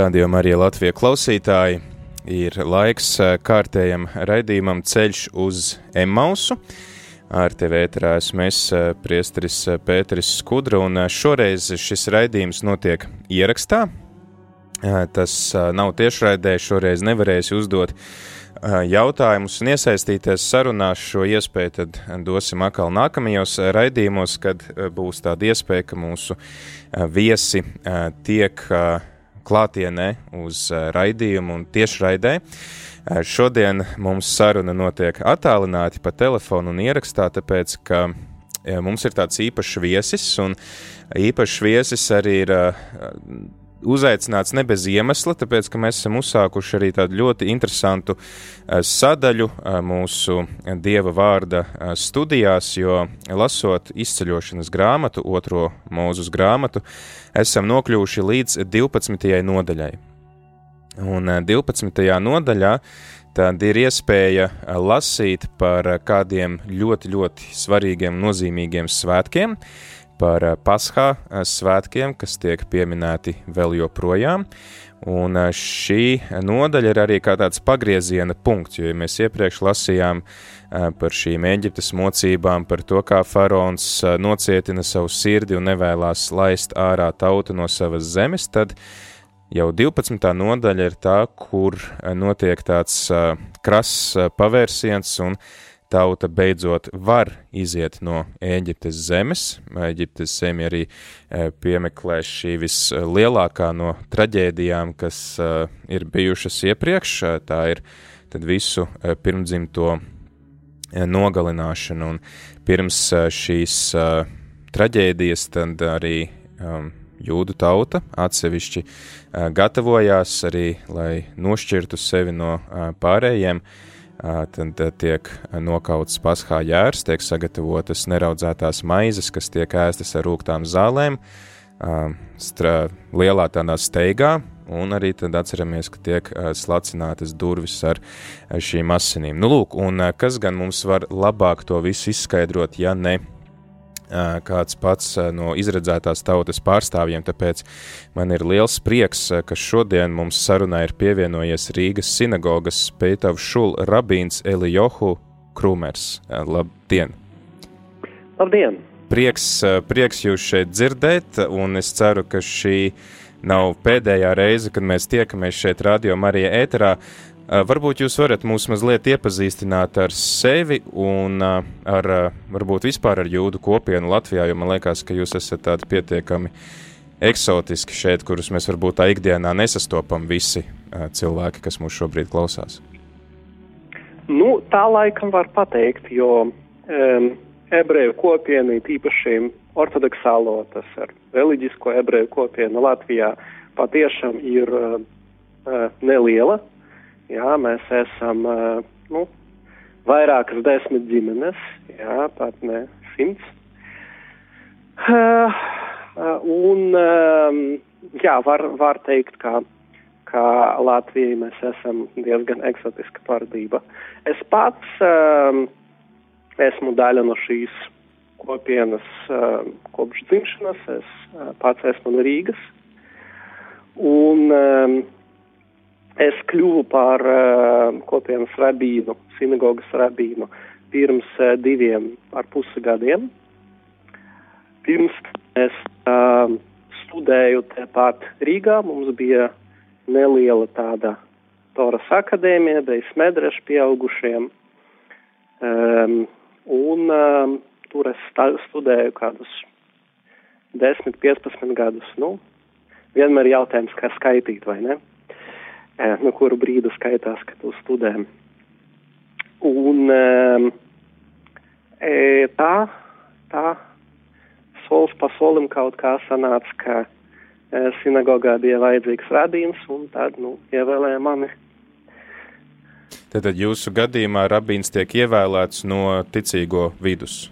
Radio Marija Latvija klausītāji, ir laiks eh, kārtējam raidījumam Ceļš uz Emausu. Ar tevi ēterā esmu es, eh, priesteris eh, Pēteris Skudra, un šoreiz šis raidījums notiek ierakstā. Tas nav tiešraidē, šoreiz nevarēsi uzdot jautājumus un iesaistīties sarunās. Šo iespēju tad dosim atkal nākamajos raidījumos, kad būs tāda iespēja, ka mūsu viesi tiek klātienē uz eh, raidījumu un tiešraidē. Eh, šodien mums saruna notiek attālināti pa telefonu un ierakstā, tāpēc, ka eh, mums ir tāds īpašs viesis, un īpašs viesis arī ir uzaicināts ne bez iemesla, tāpēc, ka mēs esam uzsākuši arī tādu ļoti interesantu eh, sadaļu eh, mūsu Dieva vārda eh, studijās, jo lasot izceļošanas grāmatu, otro mūzus grāmatu, esam nokļuvuši līdz 12. nodaļai. Un 12. nodaļā tad ir iespēja lasīt par kādiem ļoti, ļoti svarīgiem, nozīmīgiem svētkiem, uh, par eh, Paskā eh, svētkiem, kas tiek pieminēti vēl joprojām. Un eh, šī nodaļa ir arī kā tāds pagrieziena punkts, jo ja mēs iepriekš lasījām par šīm Eģiptes mocībām, par to, kā faraons nocietina savu sirdi un nevēlas laist ārā tautu no savas zemes, tad jau 12. nodaļa ir tā, kur notiek tāds krass pavērsiens un tauta beidzot var iziet no Ēģiptes zemes. Ēģiptes zemi arī e, piemeklē šī vislielākā no traģēdijām, kas e, ir bijušas iepriekš. E, tā ir visu pirmdzimto nogalināšana, un pirms šīs traģēdijas tad arī jūdu tauta atsevišķi gatavojās arī, lai nošķirtu sevi no pārējiem, uh, tad tiek nokauts paskā jērs, tiek sagatavotas neraudzētās maizes, kas tiek ēstas ar rūktām zālēm, strā, lielā tādā steigā, un arī tad atceramies, ka tiek slacinātas durvis ar šīm asinīm. Nu, lūk, un kas gan mums var labāk to visu izskaidrot, ja ne kāds pats no izredzētās tautas pārstāvjiem, tāpēc man ir liels prieks, ka šodien mums sarunā ir pievienojies Rīgas sinagogas Pētavs Šul rabīns Elijohu Krūmers. Labdien! Labdien! Prieks, prieks jūs šeit dzirdēt, un es ceru, ka šī nav pēdējā reize, kad mēs tiekamies šeit radio Marija ēterā. Eh, varbūt jūs varat mūs mazliet iepazīstināt ar sevi un eh, ar eh, varbūt vispār ar jūdu kopienu Latvijā, jo man liekas, ka jūs esat tādi pietiekami eksotiski šeit, kurus mēs varbūt tā ikdienā nesastopam visi cilvēki, kas mūs šobrīd klausās. Nu, tā laikam var pateikt, jo um, ebreju kopiena, īpaši ortodoksālo, tas ir reliģisko ebreju kopiena Latvijā, patiešām ir uh, neliela. Jā, mēs esam nu, vairākas desmit ģimenes, jā, pat ne simts. Uh, un, uh, jā, var, var teikt, ka, ka Latvijai mēs esam diezgan eksotiska pārdība. Es pats uh, esmu daļa no šīs kopienas uh, kopš dzimšanas, es uh, pats esmu no Rīgas. Un, uh, Es kļuvu par kopienas rabīnu, sinagogas rabīnu pirms diviem ar pusi gadiem. Pirms es studēju tepat Rīgā, mums bija neliela tāda Toras akadēmija, beidz medrešu pieaugušiem. Um, un um, tur es studēju kādus 10, 15 gadus. Nu, vienmēr jautājums, kā skaitīt, vai ne? no kuru brīdu skaitās, ka tu studē. Un tā, tā solis pa solim kaut kā sanāca, ka e, sinagogā bija vajadzīgs rabīns, un tad, nu, ievēlēja mani. Tātad jūsu gadījumā rabīns tiek ievēlēts no ticīgo vidus?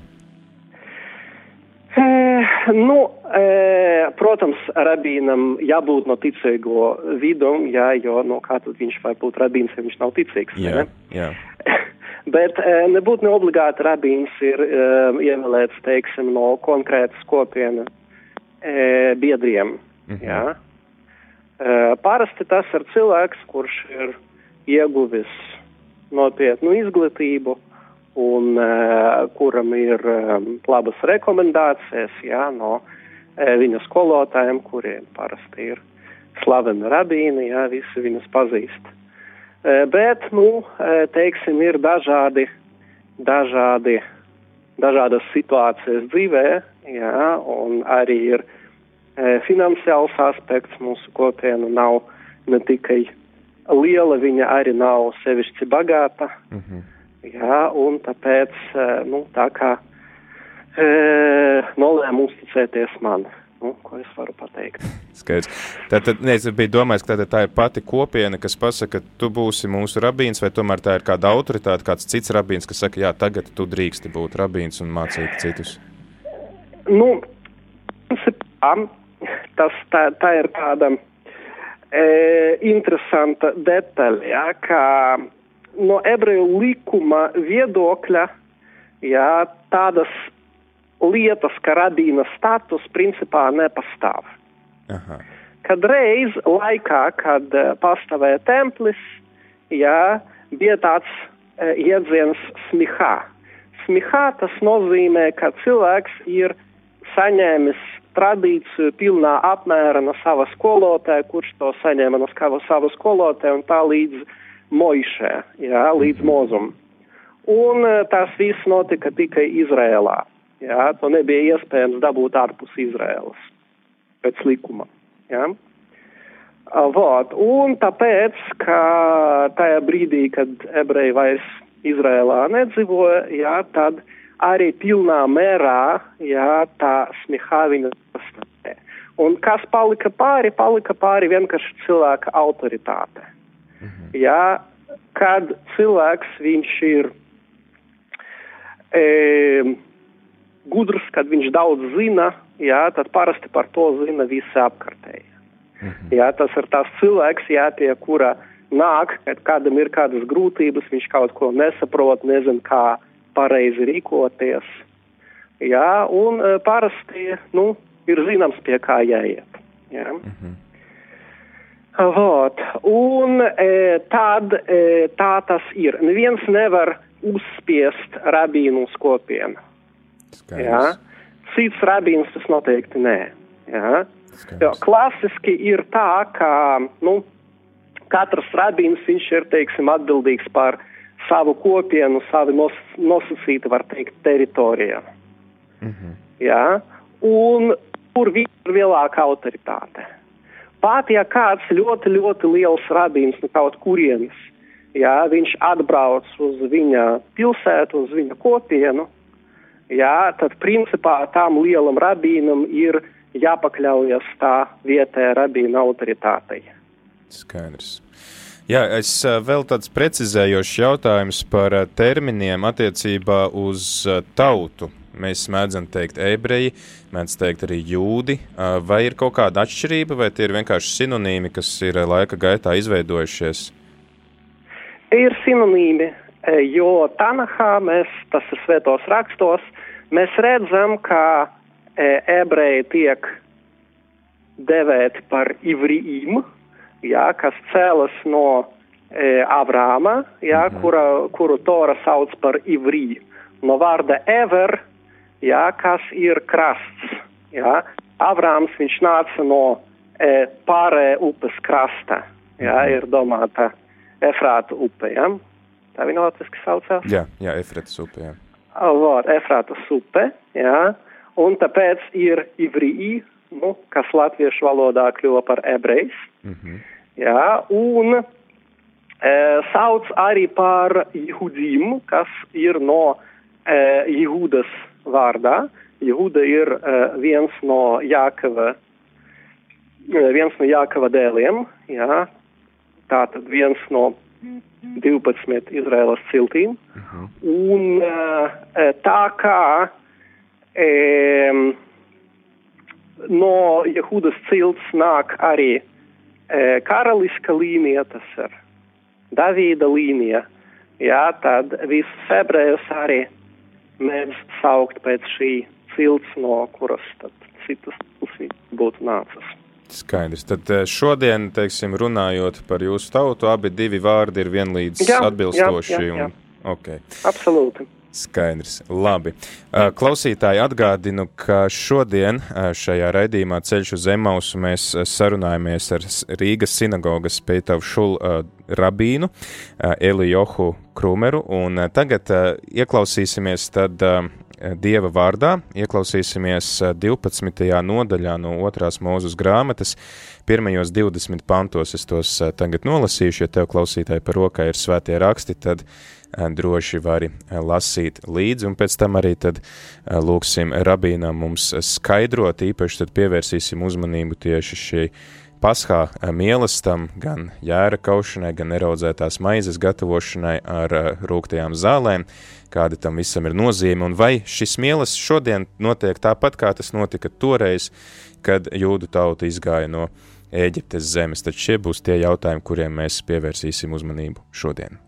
Nu, e, protams, rabīnam jābūt no ticīgo vidum, jā, jo, nu, kā tad viņš var būt rabīns, ja viņš nav ticīgs, jā? Jā. Bet e, nebūtu ne obligāti rabīns ir e, ievēlēts, teiksim, no konkrētas kopienas e, biedriem. -hmm. Jā. E, parasti tas ir cilvēks, kurš ir ieguvis nopietnu izglītību un e, kuram ir e, labas rekomendācijas jā, no e, viņa skolotājiem, kuriem parasti ir slaveni rabīni, jā, visi viņus pazīst. Bet, nu, teiksim, ir dažādi, dažādi, dažādas situācijas dzīvē, jā, un arī ir finansiāls aspekts mūsu kopiena nav ne tikai liela, viņa arī nav sevišķi bagāta, mm -hmm. Jā, un tāpēc, nu, tā kā nolēma uzticēties man. Nu, ko es varu pateikt? Skaidrs. Tātad, ne, es biju domājis, ka tā ir pati kopiena, kas pasaka, ka tu būsi mūsu rabīns, vai tomēr tā ir kāda autoritāte, kāds cits rabīns, kas saka, jā, tagad tu drīksti būt rabīns un mācīt citus? Nu, principā, tas tā, tā ir tāda e, interesanta detaļa, ja, ka no ebreju likuma viedokļa, ja, tādas lietas, ka rabīna status principā nepastāv. Aha. Kad reiz laikā, kad uh, pastāvēja templis, jā, bija tāds uh, iedziens smihā. Smihā tas nozīmē, ka cilvēks ir saņēmis tradīciju pilnā apmēra no sava skolotāja, kurš to saņēma no sava skolotāja un tā līdz Moišē, jā, līdz mhm. Mozum. Un uh, tas viss notika tikai Izrēlā. Jā, to nebija iespējams dabūt ārpus Izraēlas pēc likuma. Jā. Vot. Un tāpēc, ka tajā brīdī, kad ebreji vairs Izrēlā nedzīvoja, jā, tad arī pilnā mērā jā, tā smihā viņa pastāvē. Un kas palika pāri, palika pāri vienkārši cilvēka autoritāte. Mhm. Jā, kad cilvēks viņš ir. E, gudrs, kad viņš daudz zina, jā, tad parasti par to zina visi apkārtēji. Mhm. Jā, tas ir tas cilvēks, jā, pie kura nāk, kad kādam ir kādas grūtības, viņš kaut ko nesaprot, nezin, kā pareizi rīkoties. Jā, un e, parasti, nu, ir zināms, pie kā jāiet. Jā. Mhm. Vot. Un e, tad e, tā tas ir. Neviens nevar uzspiest rabīnu kopienu. Skaidrs. Jā. Cits rabīns tas noteikti nē. Jā. Jo, klasiski ir tā, ka nu, katrs rabīns viņš ir teiksim, atbildīgs par savu kopienu, savu nos, nosacītu, var teikt, teritorijā. Mm -hmm. Jā. Un tur ir lielāka autoritāte. Pat ja kāds ļoti, ļoti liels rabīns no kaut kurienes, jā, viņš atbrauc uz viņa pilsētu, uz viņa kopienu, jā, tad principā tam lielam rabīnam ir jāpakļaujas tā vietējā rabīna autoritātei. Skaidrs. Jā, es vēl tāds precizējošs jautājums par terminiem attiecībā uz tautu. Mēs mēdzam teikt ebreji, mēdz teikt arī jūdi. Vai ir kaut kāda atšķirība, vai tie ir vienkārši sinonīmi, kas ir laika gaitā izveidojušies? Ir sinonīmi, jo Tanahā mēs, tas ir svētos rakstos, mēs redzam, ka ebreji tiek devēti par ivrijiem, jā, kas cēlas no e, Avrāma, jā, mhm. kura, kuru Tora sauc par ivriju. No vārda ever, jā, kas ir krasts. Jā. Avrāms viņš nāca no e, pārē upes krasta, jā, mhm. ir domāta Efrāta upe, jā. Tā viņa latviski saucās? Jā, jā, Efrātas upe, jā var Efrātas upe, jā, un tāpēc ir ivrī, nu, kas latviešu valodā kļuva par ebrejs, mm -hmm. jā, un e, sauc arī par jihudīm, kas ir no e, Jihūdas vārdā, Jehūda ir uh, viens no Jākava, viens no Jākava dēliem, jā, tātad viens no 12 Izraēlas ciltīm. Uh -huh. Un uh, tā kā um, no Jehudas cilts nāk arī e, karaliska līnija, tas ir Davīda līnija, jā, tad visus ebrejus arī mēdz saukt pēc šī cilts, no kuras tad citas puses būtu nācis. Skaidrs. Tad šodien, teiksim, runājot par jūsu tautu, abi divi vārdi ir vienlīdz jā, atbilstoši. Jā, jā, jā. Un, okay. Absolūti. Skaidrs. Labi. Klausītāji atgādinu, ka šodien šajā raidījumā Ceļš uz Emausu mēs sarunājamies ar Rīgas sinagogas Pētavu Šulu rabīnu Elijohu Krumeru, un tagad ieklausīsimies tad Dieva vārdā, ieklausīsimies 12. nodaļā no otrās mūzes grāmatas, pirmajos 20 pantos es tos tagad nolasīšu, ja tev klausītāji par rokai ir svētie raksti, tad droši vari lasīt līdzi, un pēc tam arī tad lūksim rabīnam mums skaidrot, īpaši tad pievērsīsim uzmanību tieši šī paskā mielastam, gan jēra kaušanai, gan neraudzētās maizes gatavošanai ar rūktajām zālēm, kāda tam visam ir nozīme, un vai šis mielas šodien notiek tāpat, kā tas notika toreiz, kad jūdu tauta izgāja no Ēģiptes zemes, tad šie būs tie jautājumi, kuriem mēs pievērsīsim uzmanību šodien.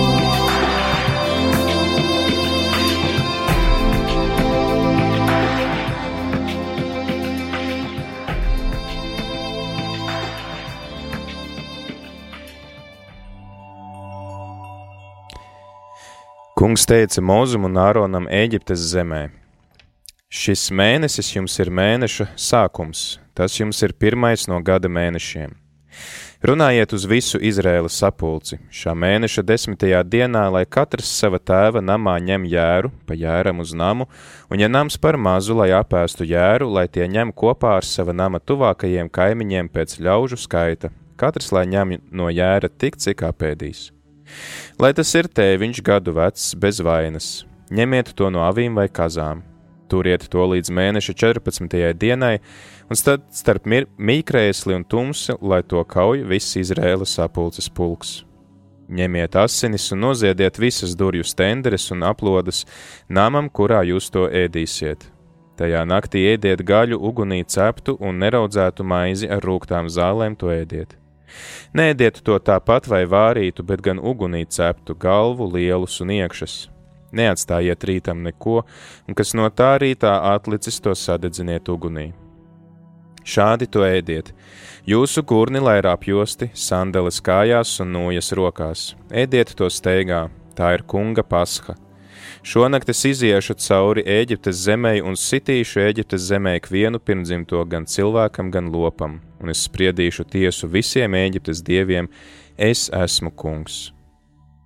Kungs teica Mozum un Āronam Ēģiptes zemē: Šis mēnesis jums ir mēneša sākums, tas jums ir pirmais no gada mēnešiem. Runājiet uz visu Izraēlas sapulci, šā mēneša desmitajā dienā, lai katrs sava tēva namā ņem jēru, pa jēram uz namu, un ja nams par mazu, lai apēstu jēru, lai tie ņem kopā ar sava nama tuvākajiem kaimiņiem pēc ļaužu skaita, katrs lai ņem no jēra tik, cik apēdīs. Lai tas ir tēviņš gadu vecs, bez vainas, ņemiet to no avīm vai kazām, turiet to līdz mēneša 14. dienai, un tad starp mīkrēsli un tumsi, lai to kauj viss Izrēlas sapulces pulks. Ņemiet asinis un noziediet visas durvju stenderes un aplodas namam, kurā jūs to ēdīsiet. Tajā naktī ēdiet gaļu, ugunī ceptu un neraudzētu maizi ar rūktām zālēm to ēdiet. Nēdiet to tāpat vai vārītu, bet gan ugunī ceptu galvu, lielus un iekšas. Neatstājiet rītam neko, un kas no tā rītā atlicis, to sadedziniet ugunī. Šādi to ēdiet. Jūsu gurni lai ir apjosti, sandeles kājās un nūjas rokās. Ēdiet to steigā, tā ir kunga pasha. Šonakt es iziešu cauri Eģiptes zemē un sitīšu Eģiptes zemē ikvienu pirmdzimto gan cilvēkam, gan lopam, un es spriedīšu tiesu visiem Eģiptes dieviem, es esmu kungs.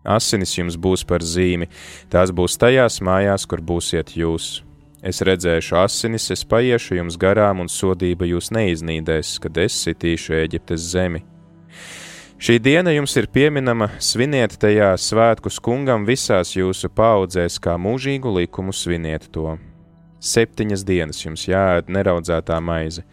Asinis jums būs par zīmi, tās būs tajās mājās, kur būsiet jūs. Es redzēšu asinis, es paiešu jums garām, un sodība jūs neiznīdēs, kad es sitīšu Eģiptes zemi. Šī diena jums ir pieminama, sviniet tajā svētkus kungam visās jūsu paudzēs, kā mūžīgu likumu sviniet to. Septiņas dienas jums jāēd neraudzētā maize.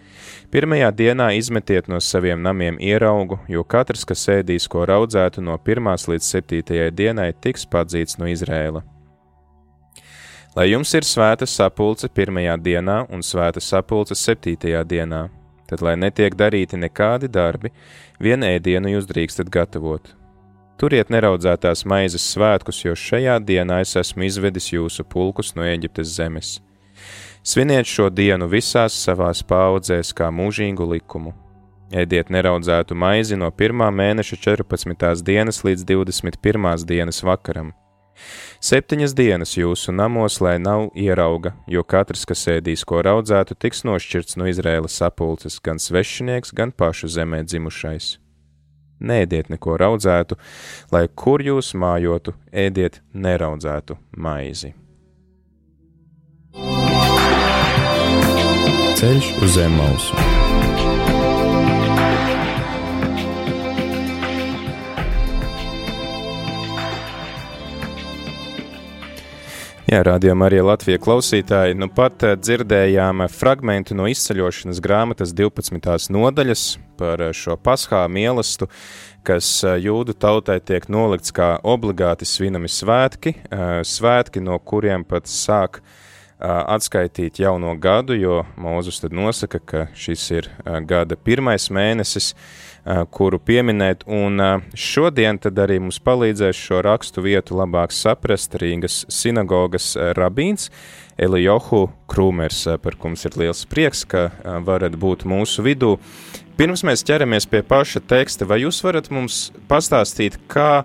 Pirmajā dienā izmetiet no saviem namiem ieraugu, jo katrs, kas ēdīs ko raudzētu no pirmās līdz septītajai dienai, tiks padzīts no Izrēla. Lai jums ir svēta sapulce pirmajā dienā un svēta sapulce septītajā dienā, tad lai netiek darīti nekādi darbi, vienu ēdienu jūs drīkstat gatavot. Turiet neraudzētās maizes svētkus, jo šajā dienā es esmu izvedis jūsu pulkus no Eģiptes zemes. Sviniet šo dienu visās savās paudzēs kā mūžīgu likumu. Ēdiet neraudzētu maizi no 1. mēneša 14. dienas līdz 21. dienas vakaram Septiņas dienas jūsu namos, lai nav ierauga, jo katrs, kas ēdīs ko raudzētu, tiks nošķirts no Izrēlas sapulces, gan svešinieks, gan pašu zemē dzimušais. neēdiet neko raudzētu, lai kur jūs mājotu, ēdiet neraudzētu maizi. Ceļš uz zem mausu. Jā, rādījumā arī Latvijas klausītāji. Nu pat eh, dzirdējām fragment no izceļošanas grāmatas 12. nodaļas par eh, šo paskā mielastu, kas eh, jūdu tautai tiek nolikts kā obligāti svinami svētki, svētki, no kuriem pat sāk atskaitīt jauno gadu, jo Mūzus tad nosaka, ka šis ir gada pirmais mēnesis, kuru pieminēt, un šodien tad arī mums palīdzēs šo rakstu vietu labāk saprast Rīgas sinagogas rabīns Elijohu Krūmers, par ko mums ir liels prieks, ka varat būt mūsu vidū. Pirms mēs ķeramies pie paša teksta, vai jūs varat mums pastāstīt, kā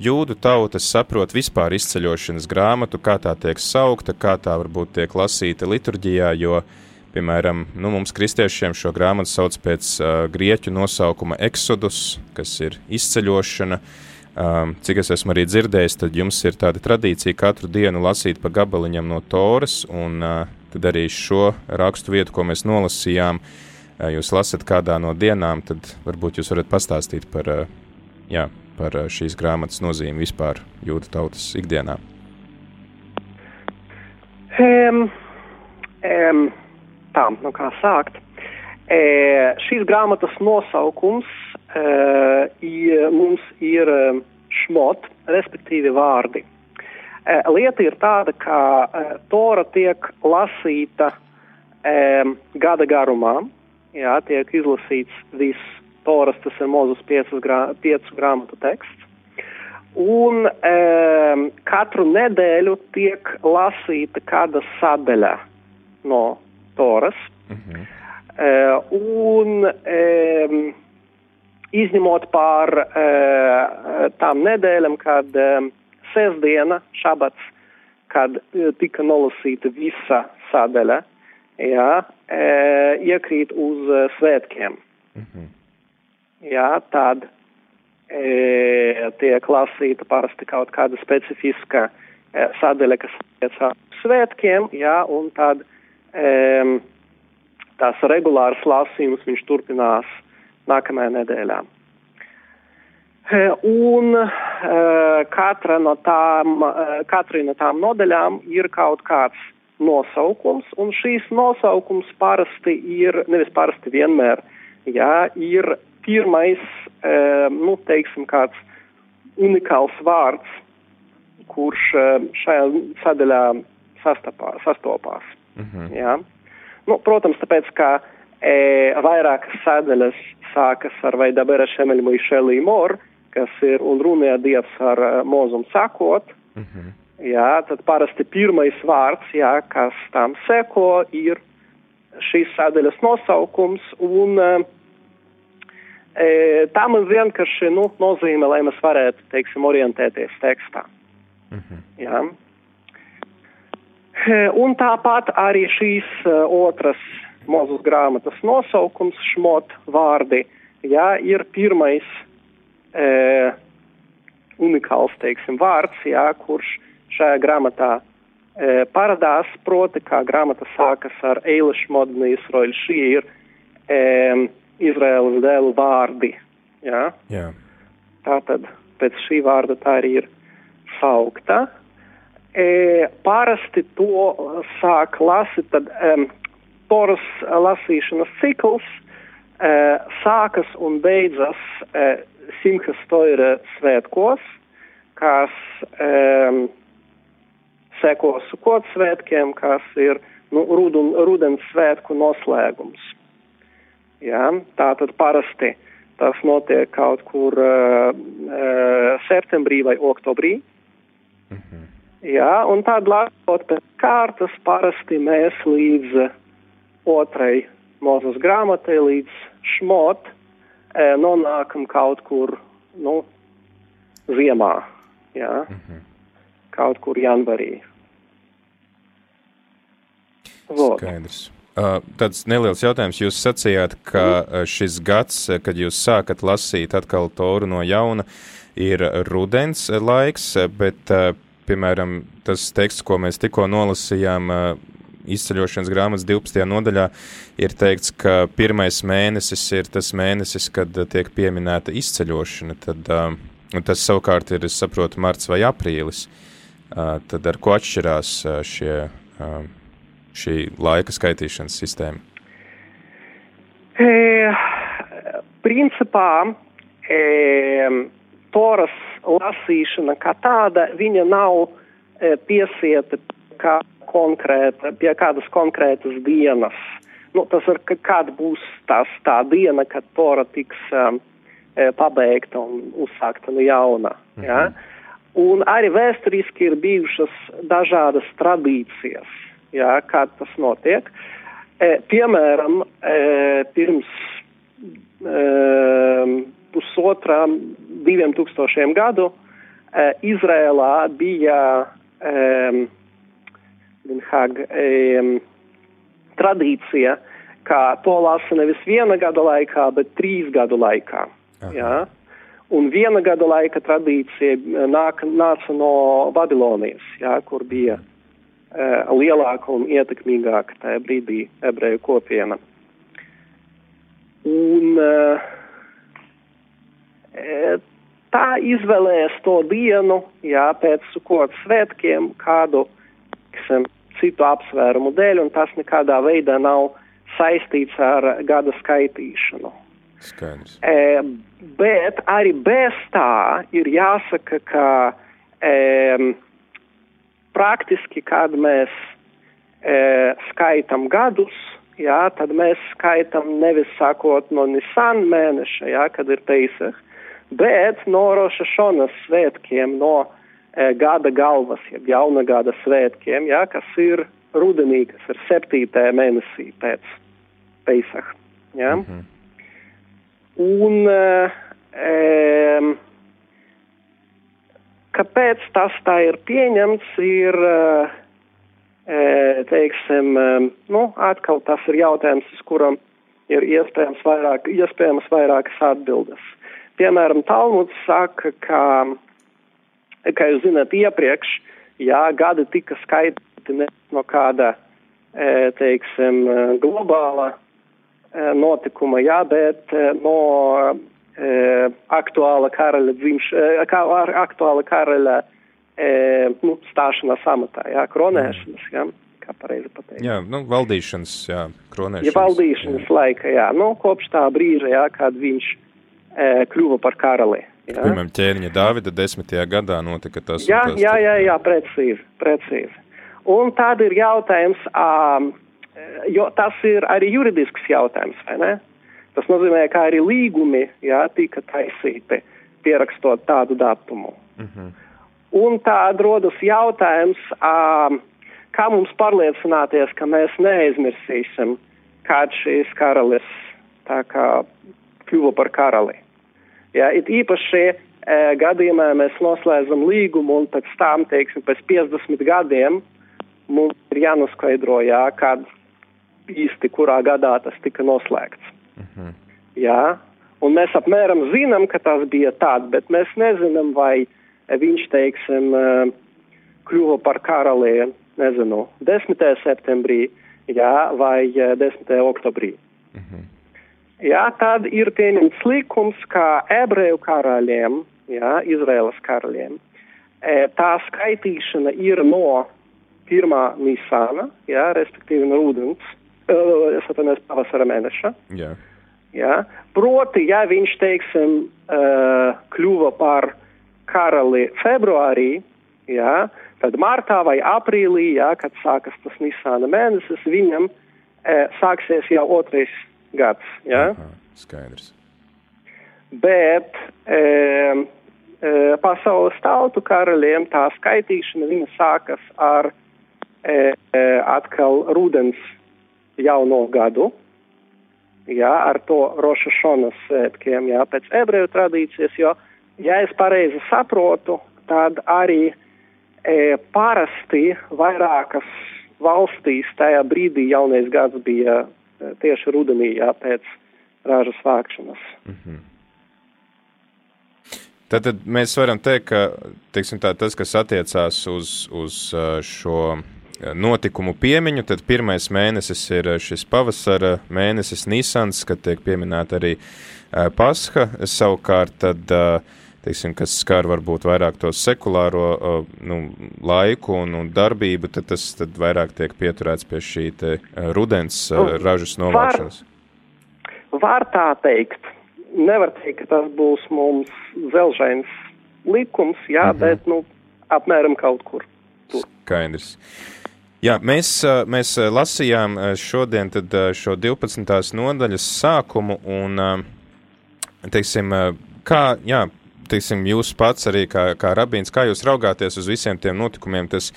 jūdu tautas saprot vispār izceļošanas grāmatu, kā tā tiek saukta, kā tā varbūt tiek lasīta liturģijā, jo uh, Piemēram, nu, mums kristiešiem šo grāmatu sauc pēc uh, grieķu nosaukuma Exodus, kas ir izceļošana. Um, cik es esmu arī dzirdējis, tad jums ir tāda tradīcija katru dienu lasīt pa gabaliņam no Toras, un uh, tad arī šo rakstu vietu, ko mēs nolasījām, uh, jūs lasat kādā no dienām, tad varbūt jūs varat pastāstīt par, uh, jā, par uh, šīs grāmatas nozīmi vispār jūda tautas ikdienā. Um, um, tā, nu kā sākt. E, šīs grāmatas nosaukums e, mums ir e, šmot, respektīvi vārdi. E, lieta ir tāda, ka e, Tora tiek lasīta e, gada garumā, jā, tiek izlasīts viss Toras, tas ir Mozus piecu, grā, piecu grāmatu teksts. Un e, katru nedēļu tiek lasīta kāda sadaļa no Toras. -huh. uh, un izņemot pār uh, tām nedēļām, kad sestdiena, šabats, kad uh, tika nolasīta visa sadaļa, jā, iekrīt uz svētkiem. -huh. Jā, tad e, tiek lasīta parasti kaut kāda specifiska e, sadaļa, kas attiecās uz svētkiem, jā, un tad um, tās regulāras lasījumus viņš turpinās nākamajā nedēļā. Un uh, katra no tām, uh, katrai no tām nodaļām ir kaut kāds nosaukums, un šīs nosaukums parasti ir, nevis parasti vienmēr, jā, ir pirmais, uh, nu, teiksim, kāds unikāls vārds, kurš šajā sadaļā sastapā, sastopās. -hmm. Jā. Nu, protams, tāpēc, ka e, vairākas sēdeļas sākas ar vai dabera šemeļmu išelī mor, kas ir un runāja dievs ar uh, mūzumu sakot. -hmm. Jā, tad parasti pirmais vārds, jā, kas tam seko, ir šīs sēdeļas nosaukums, un e, tā man vienkārši nu, nozīmē, lai mēs varētu, teiksim, orientēties tekstā. -hmm. Jā. Eh, un tāpat arī šīs uh, otras mazus grāmatas nosaukums, šmot vārdi, jā, ir pirmais uh, unikāls, teiksim, vārds, jā, kurš šajā grāmatā uh, parādās, proti, kā grāmata sākas ar Eilišu modni Izraēļu, šī ir um, Izraēlas dēlu vārdi, jā. jā. Tātad pēc šī vārda tā arī ir saukta. E, parasti to sāk lasīt, tad um, Toras lasīšanas cikls e, sākas un beidzas e, Simhas Toira svētkos, kas um, seko Sukot svētkiem, kas ir nu, rudun, rudens svētku noslēgums. Ja, tā tad parasti tas notiek kaut kur uh, uh, septembrī vai oktobrī. Mm -hmm. Jā, un tad lasot pēc kārtas parasti mēs līdz otrai mūzes grāmatai, līdz šmot, e, nonākam kaut kur, nu, ziemā, jā, mm -hmm. kaut kur janvarī. Vot. Skaidrs. Uh, tāds neliels jautājums. Jūs sacījāt, ka uh, šis gads, kad jūs sākat lasīt atkal toru no jauna, ir rudens laiks, bet, piemēram, tas teksts, ko mēs tikko nolasījām, izceļošanas grāmatas 12. nodaļā ir teikts, ka pirmais mēnesis ir tas mēnesis, kad tiek pieminēta izceļošana. Tad, tas savukārt ir, es saprotu, marts vai aprīlis. Tad ar ko atšķirās šie, šī laika skaitīšanas sistēma? E, principā e, toras lasīšana kā tāda, viņa nav e, piesieta kā konkrēta, pie kādas konkrētas dienas. Nu, tas ir, kad būs tas, tā diena, kad tora tiks um, e, pabeigta un uzsākta no jauna. Mhm. Ja? Un arī vēsturiski ir bijušas dažādas tradīcijas, ja, kā tas notiek. E, piemēram, e, pirms e, pusotra, diviem tūkstošiem gadu e, Izrēlā bija e, Haag um, tradīcija, ka to lasa nevis viena gada laikā, bet trīs gadu laikā. Ja? Un viena gada laika tradīcija eh, nāk, nāca no Babilonijas, ja, kur bija uh, lielāka un ietekmīgāka tajā brīdī ebreju kopiena. Un uh, tā izvēlēs to dienu, jā, pēc sukot svētkiem, kādu teiksim, citu apsvērumu dēļ, un tas nekādā veidā nav saistīts ar gada skaitīšanu. Skaidrs. E, bet arī bez tā ir jāsaka, ka e, praktiski, kad mēs e, skaitam gadus, jā, tad mēs skaitam nevis sākot no Nisan mēneša, jā, kad ir Peisach, bet no Roša Šonas svētkiem, no E, gada galvas, jeb jauna gada svētkiem, ja, kas ir rudenī, kas ir septītajā mēnesī pēc Peisaha. Ja. Mm -hmm. Un e, kāpēc tas tā ir pieņemts, ir, e, teiksim, nu, atkal tas ir jautājums, uz kuram ir iespējams, vairāk, iespējams vairākas atbildes. Piemēram, Talmuds saka, ka kā jūs zināt, iepriekš, jā, gadi tika skaitīti no kāda, e, teiksim, globāla e, notikuma, jā, bet e, no aktuāla karaļa dzimš, kā, aktuāla karaļa nu, stāšanās amatā, jā, kronēšanas, jā kā pareizi pateikt. Jā, nu, valdīšanas, jā, kronēšanas. Ja valdīšanas jā. laika, jā, nu, kopš tā brīža, jā, kad viņš e, kļuva par karali. Jā. Piemēram, ķēniņa Dāvida desmitajā gadā notika tas. Jā, tas, jā, jā, jā, precīzi, precīzi. Un tad ir jautājums, um, jo tas ir arī juridisks jautājums, vai ne? Tas nozīmē, ka arī līgumi, jā, tika taisīti pierakstot tādu datumu. Uh mhm. -huh. Un tad rodas jautājums, um, kā mums pārliecināties, ka mēs neaizmirsīsim, kāds šīs karalis tā kā kļuva par karali. Ja, it īpaši e, gadījumā mēs noslēdzam līgumu un pēc tam, teiksim, pēc 50 gadiem mums ir jānoskaidro, jā, kad īsti kurā gadā tas tika noslēgts. Mhm. Jā, un mēs apmēram zinām, ka tas bija tāds, bet mēs nezinām, vai viņš, teiksim, e, kļuva par karali, nezinu, 10. septembrī, jā, vai 10. E, oktobrī. Mhm. Jā, tad ir pieņemts likums, ka ebreju karaļiem, jā, Izraēlas karaļiem, e, tā skaitīšana ir no pirmā Nisāna, jā, respektīvi no rudens, e, es atvainojos pavasara mēneša. Jā. Jā, proti, ja viņš, teiksim, e, kļuva par karali februārī, jā, tad martā vai aprīlī, jā, kad sākas tas Nisāna mēnesis, viņam sāksies jau otrais gads. Ja? Aha, skaidrs. Bet e, e, pasaules tautu karaļiem tā skaitīšana viņa sākas ar e, e, atkal rudens jauno gadu. Jā, ar to Roša Šonas svētkiem, jā, pēc ebreju tradīcijas, jo, ja es pareizi saprotu, tad arī e, parasti vairākas valstīs tajā brīdī jaunais gads bija tieši rudenī, jā, pēc ražas vākšanas. Mm -hmm. Tātad mēs varam teikt, ka tā, tas, kas attiecās uz, uz šo notikumu piemiņu, tad pirmais mēnesis ir šis pavasara mēnesis Nisans, kad tiek pieminēta arī Pasha. Savukārt, tad, teiksim, kas skar varbūt vairāk to sekulāro nu, laiku un, un darbību, tad tas tad vairāk tiek pieturēts pie šī te rudens ražas novākšanas. Var, var tā teikt nevar teikt, ka tas būs mums zelžains likums, jā, mm -hmm. bet, nu, apmēram kaut kur tur. Skaidrs. Jā, mēs, mēs lasījām šodien tad šo 12. nodaļas sākumu un, teiksim, kā, jā, teiksim, jūs pats arī kā, kā rabīns, kā jūs raugāties uz visiem tiem notikumiem, tas,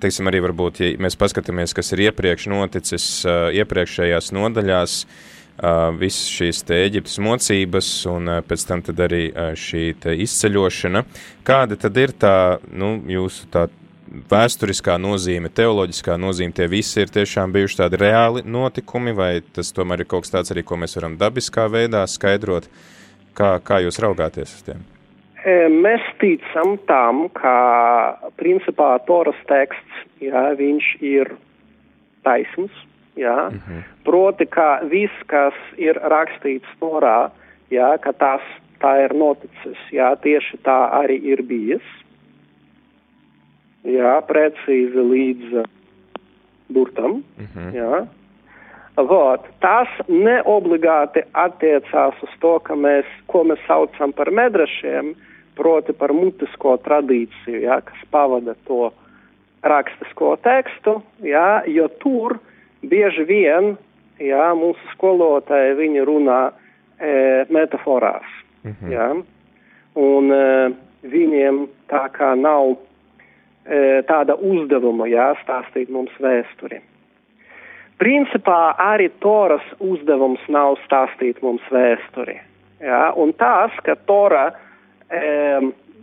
teiksim, arī varbūt, ja mēs paskatāmies, kas ir iepriekš noticis iepriekšējās nodaļās, uh, visas šīs te Eģiptes mocības un pēc tam tad arī šī te izceļošana. Kāda tad ir tā, nu, jūsu tā vēsturiskā nozīme, teoloģiskā nozīme, tie visi ir tiešām bijuši tādi reāli notikumi, vai tas tomēr ir kaut kas tāds arī, ko mēs varam dabiskā veidā skaidrot? Kā, kā jūs raugāties uz tiem? Mēs ticam tam, ka principā Toras teksts, jā, viņš ir taisns, Jā? Mm -hmm. Proti, ka viss, kas ir rakstīts Torā, jā, ka tas tā ir noticis, jā, tieši tā arī ir bijis. Jā, precīzi līdz burtam. Mm -hmm. jā. Vot, tas neobligāti attiecās uz to, ka mēs, ko mēs saucam par medrašiem, proti par mutisko tradīciju, jā, kas pavada to rakstisko tekstu, jā, jo tur bieži vien jā, mūsu skolotāji viņi runā e, metaforās. -hmm. jā, un e, viņiem tā kā nav e, tāda uzdevuma jāstāstīt mums vēsturi. Principā arī Toras uzdevums nav stāstīt mums vēsturi. Jā, un tas, ka Tora e,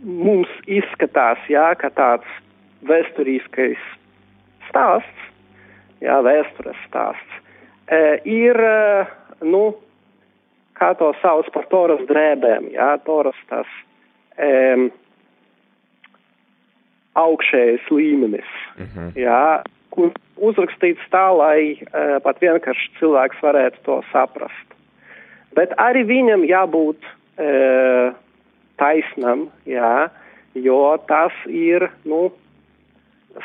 mums izskatās jā, ka tāds vēsturiskais stāsts, jā, vēstures stāsts, e, ir, e, nu, kā to sauc par toras drēbēm, jā, toras tas e, augšējais līmenis, mm -hmm. Kur uzrakstīts tā, lai e, pat vienkārši cilvēks varētu to saprast. Bet arī viņam jābūt e, taisnam, jā, jo tas ir, nu,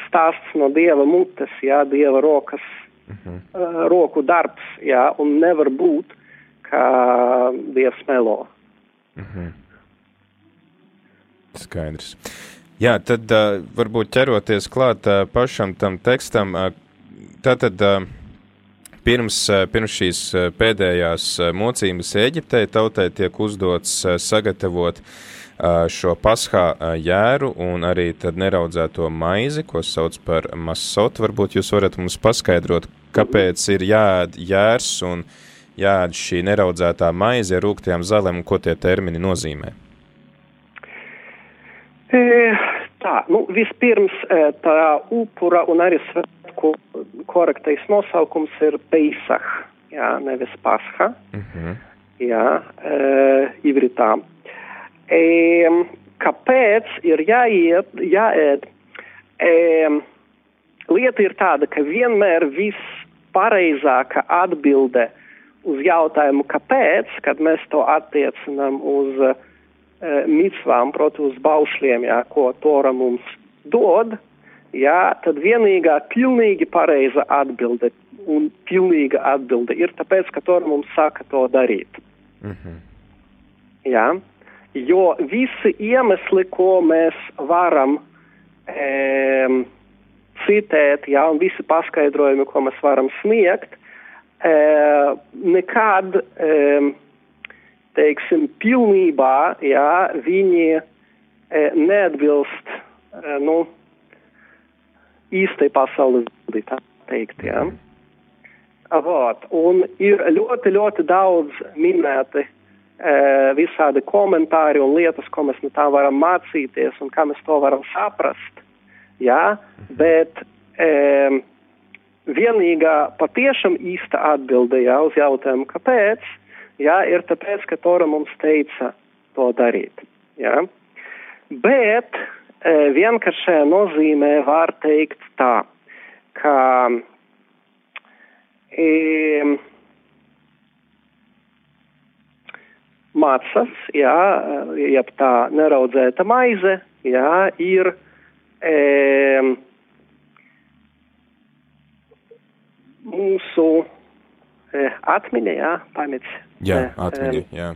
stāsts no dieva mutes, jā, dieva rokas, uh -huh. uh, roku darbs, jā, un nevar būt, ka dievs melo. Uh -huh. Skaidrs. Jā, tad uh, varbūt ķeroties klāt uh, pašam tam tekstam, uh, tātad uh, pirms, uh, pirms šīs uh, pēdējās uh, mocības Eģiptei tautai tiek uzdots uh, sagatavot uh, šo paskā jēru un arī tad neraudzēto maizi, ko sauc par masot. Varbūt jūs varat mums paskaidrot, kāpēc ir jāēd jērs un jāēd šī neraudzētā maize ar rūgtajām zālēm un ko tie termini nozīmē? E, tā, nu, vispirms tā upura un arī svētku korektais nosaukums ir Peisah, jā, nevis Pasha, uh mhm. -huh. jā, e, ivritā. E, kāpēc ir jāiet, jāēd? E, lieta ir tāda, ka vienmēr vispareizākā atbilde uz jautājumu, kāpēc, kad mēs to attiecinām uz e, micvām, proti uz baušļiem, jā, ko Tora mums dod, jā, tad vienīgā pilnīgi pareiza atbilde un pilnīga atbilde ir tāpēc, ka Tora mums saka to darīt. Mm -hmm. Jā jo visi iemesli, ko mēs varam e, citēt, jā, un visi paskaidrojumi, ko mēs varam sniegt, e, nekad, e, teiksim, pilnībā, jā, viņi e, neatbilst, e, nu, īstai pasaules bildi, tā teikt, jā. Avot. Un ir ļoti, ļoti daudz minēti visādi komentāri un lietas, ko mēs no tā varam mācīties un kā mēs to varam saprast. Jā, bet e, vienīgā patiešām īsta atbilde jā, uz jautājumu, kāpēc, jā, ir tāpēc, ka Tora mums teica to darīt. Jā. Bet e, vienkāršajā nozīmē var teikt tā, ka e, macas, jā, jeb tā neraudzēta maize, jā, ir e, mūsu e, atmiņa, jā, pamats. Jā, atmiņa, jā.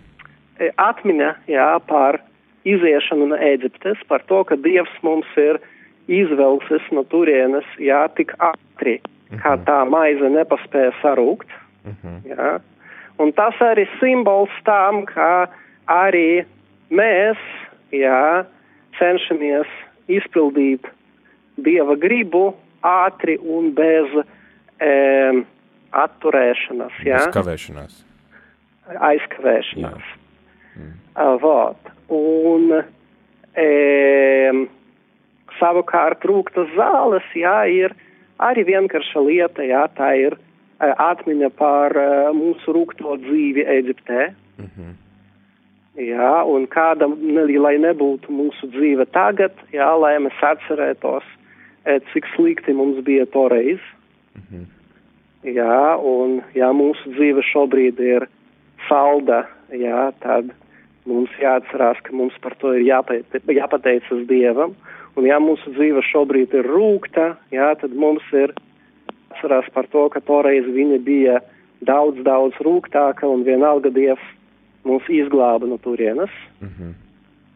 E, atmiņa, jā, par iziešanu no Eģiptes, par to, ka Dievs mums ir izvelcis no turienes, jā, tik ātri, uh -huh. kā mhm. tā maize nepaspēja sarūkt, uh mhm. -huh. jā. Un tas arī simbols tam, ka arī mēs, jā, cenšamies izpildīt Dieva gribu ātri un bez e, atturēšanas, jā. Aizkavēšanās. Aizkavēšanās. Mm. Vot. Un e, savukārt rūktas zāles, jā, ir arī vienkārša lieta, jā, tā ir e, atmiņa par e, mūsu rūkto dzīvi Eģiptē. Mm -hmm. Jā, un kāda, ne, lai nebūtu mūsu dzīve tagad, jā, lai mēs atcerētos, e, cik slikti mums bija toreiz. Mm -hmm. Jā, un ja mūsu dzīve šobrīd ir salda, jā, tad mums jāatcerās, ka mums par to ir jāpate, jāpateicas Dievam. Un ja mūsu dzīve šobrīd ir rūkta, jā, tad mums ir jāatcerās par to, ka toreiz viņa bija daudz, daudz rūktāka un vienalga Dievs mūs izglāba no turienes. Mm -hmm.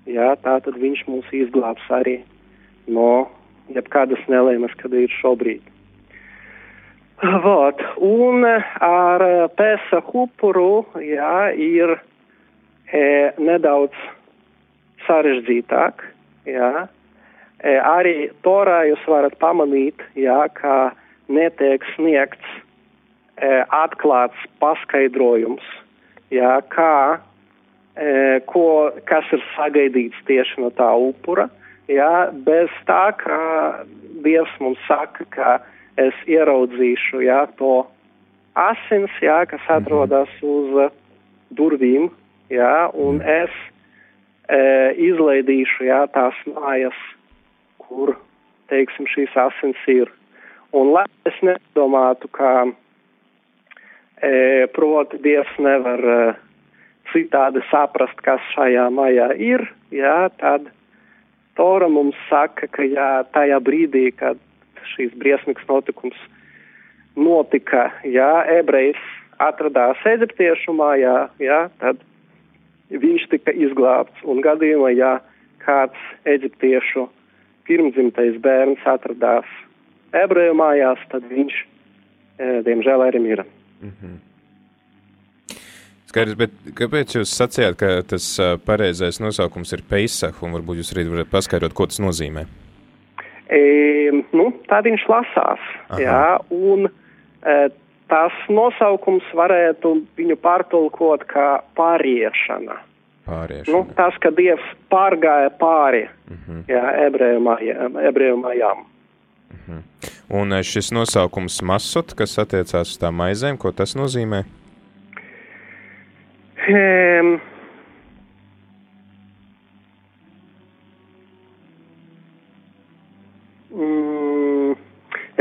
Jā, tā tad viņš mūs izglābs arī no jebkādas nelēmas, kad ir šobrīd. Vot, un ar pēsa upuru, jā, ir e, nedaudz sarežģītāk, jā. E, arī torā jūs varat pamanīt, jā, ka netiek sniegts e, atklāts paskaidrojums, jā, kā, e, ko, kas ir sagaidīts tieši no tā upura, jā, bez tā, ka Dievs mums saka, ka es ieraudzīšu jā, to asins, jā, kas mhm. atrodas uz uh, durvīm, jā, un es e, izlaidīšu jā, tās mājas, kur, teiksim, šīs asins ir. Un lai es nedomātu, ka, e, proti, Dievs nevar e, citādi saprast, kas šajā mājā ir, jā, tad Tora mums saka, ka jā, tajā brīdī, kad šīs briesmīgs notikums notika, ja ebrejs atradās Eģiptiešu mājā, ja, tad viņš tika izglābts. Un gadījumā, ja kāds eģiptiešu pirmdzimtais bērns atradās ebreju mājās, tad viņš, e, diemžēl, arī mira. Mm -hmm. Skaidrs, bet kāpēc jūs sacījāt, ka tas pareizais nosaukums ir Peisah, un varbūt jūs arī varat paskaidrot, ko tas nozīmē? E, nu, tā viņš lasās. Aha. Jā, un e, tas nosaukums varētu viņu pārtulkot kā pāriešana. Pāriešana. Nu, tas, ka Dievs pārgāja pāri uh mhm. -huh. jā, ebreju, mājām, ebreju mājām. Uh mhm. -huh. Un e, šis nosaukums masot, kas attiecās uz tām maizēm, ko tas nozīmē? Um, Mm,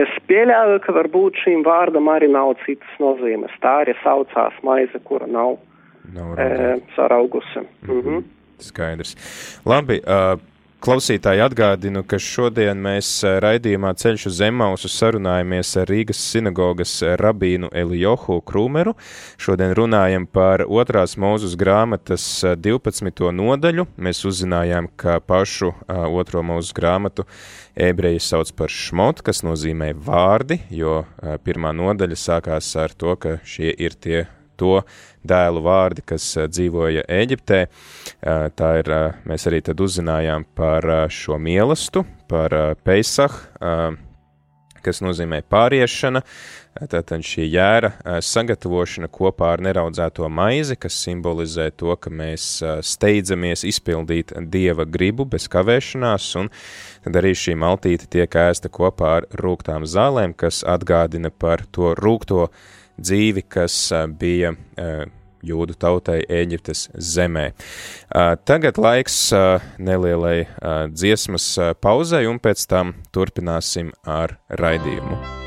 es pieļauju, ka varbūt šīm vārdam arī nav citas nozīmes. Tā arī saucās maize, kura nav, nav e, saraugusi. Mm -hmm. Skaidrs. Labi, uh, Klausītāji atgādinu, ka šodien mēs eh, raidījumā Ceļš uz Zemausu sarunājamies ar Rīgas sinagogas rabīnu Elijohu Krūmeru. Šodien runājam par otrās mūzus grāmatas 12. Eh, nodaļu. Mēs uzzinājām, ka pašu otro mūzus grāmatu ebreji sauc par šmot, kas nozīmē vārdi, jo pirmā nodaļa sākās ar to, ka šie ir tie to dēlu vārdi, kas eh, dzīvoja Eģiptē. Eh, tā ir, eh, mēs arī tad uzzinājām par šo mielastu, par Peisah, kas nozīmē pāriešana, tātad šī jēra sagatavošana kopā ar neraudzēto maizi, kas simbolizē to, ka mēs steidzamies izpildīt Dieva gribu bez kavēšanās, un tad arī šī maltīte tiek ēsta kopā ar rūgtām zālēm, kas atgādina par to rūgto dzīvi, kas bija jūdu tautai Ēģiptes zemē. Tagad laiks nelielai dziesmas pauzai, un pēc tam turpināsim ar raidījumu.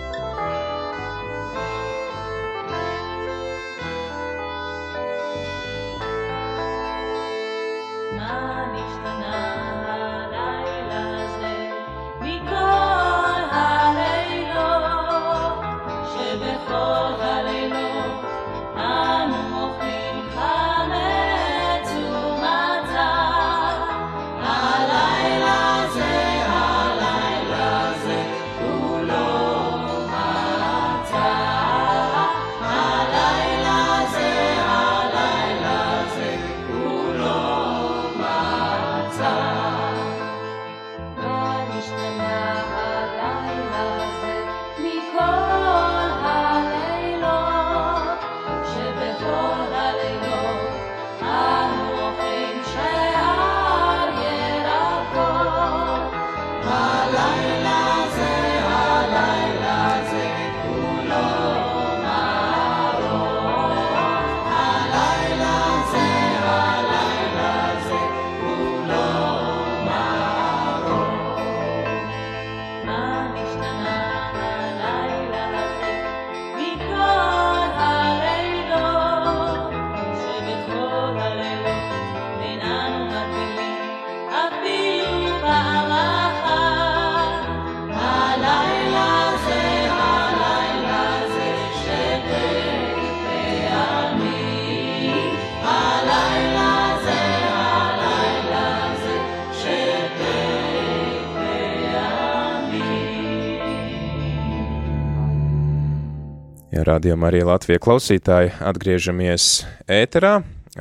Radījumā arī Latvijas klausītāji atgriežamies ēterā.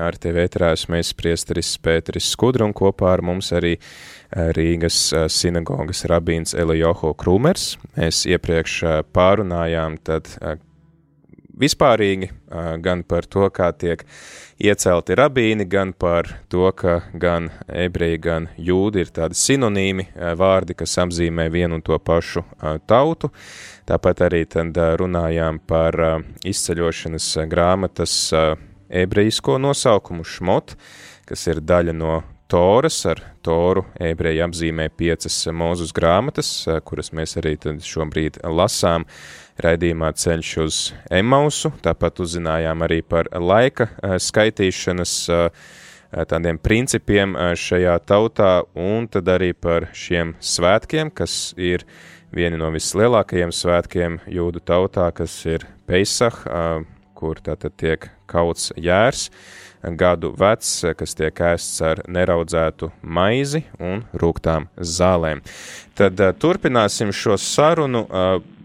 Ar tevi ēterā esmu es priesteris Pēteris Skudru un kopā ar mums arī eh, Rīgas eh, sinagogas rabīns Elijoho Krūmers. Mēs iepriekš eh, pārunājām tad vispārīgi gan par to, kā tiek iecelti rabīni, gan par to, ka gan ebreji, gan jūdi ir tādi sinonīmi vārdi, kas apzīmē vienu un to pašu tautu. Tāpat arī tad runājām par izceļošanas grāmatas ebrejisko nosaukumu šmot, kas ir daļa no Toras, ar Toru ebreji apzīmē piecas mūzus grāmatas, kuras mēs arī šobrīd lasām raidījumā ceļš uz Emausu, tāpat uzzinājām arī par laika skaitīšanas tādiem principiem šajā tautā, un tad arī par šiem svētkiem, kas ir vieni no vislielākajiem svētkiem jūdu tautā, kas ir Peisah, kur tātad tiek kauts jērs, gadu vecs, kas tiek ēsts ar neraudzētu maizi un rūgtām zālēm. Tad turpināsim šo sarunu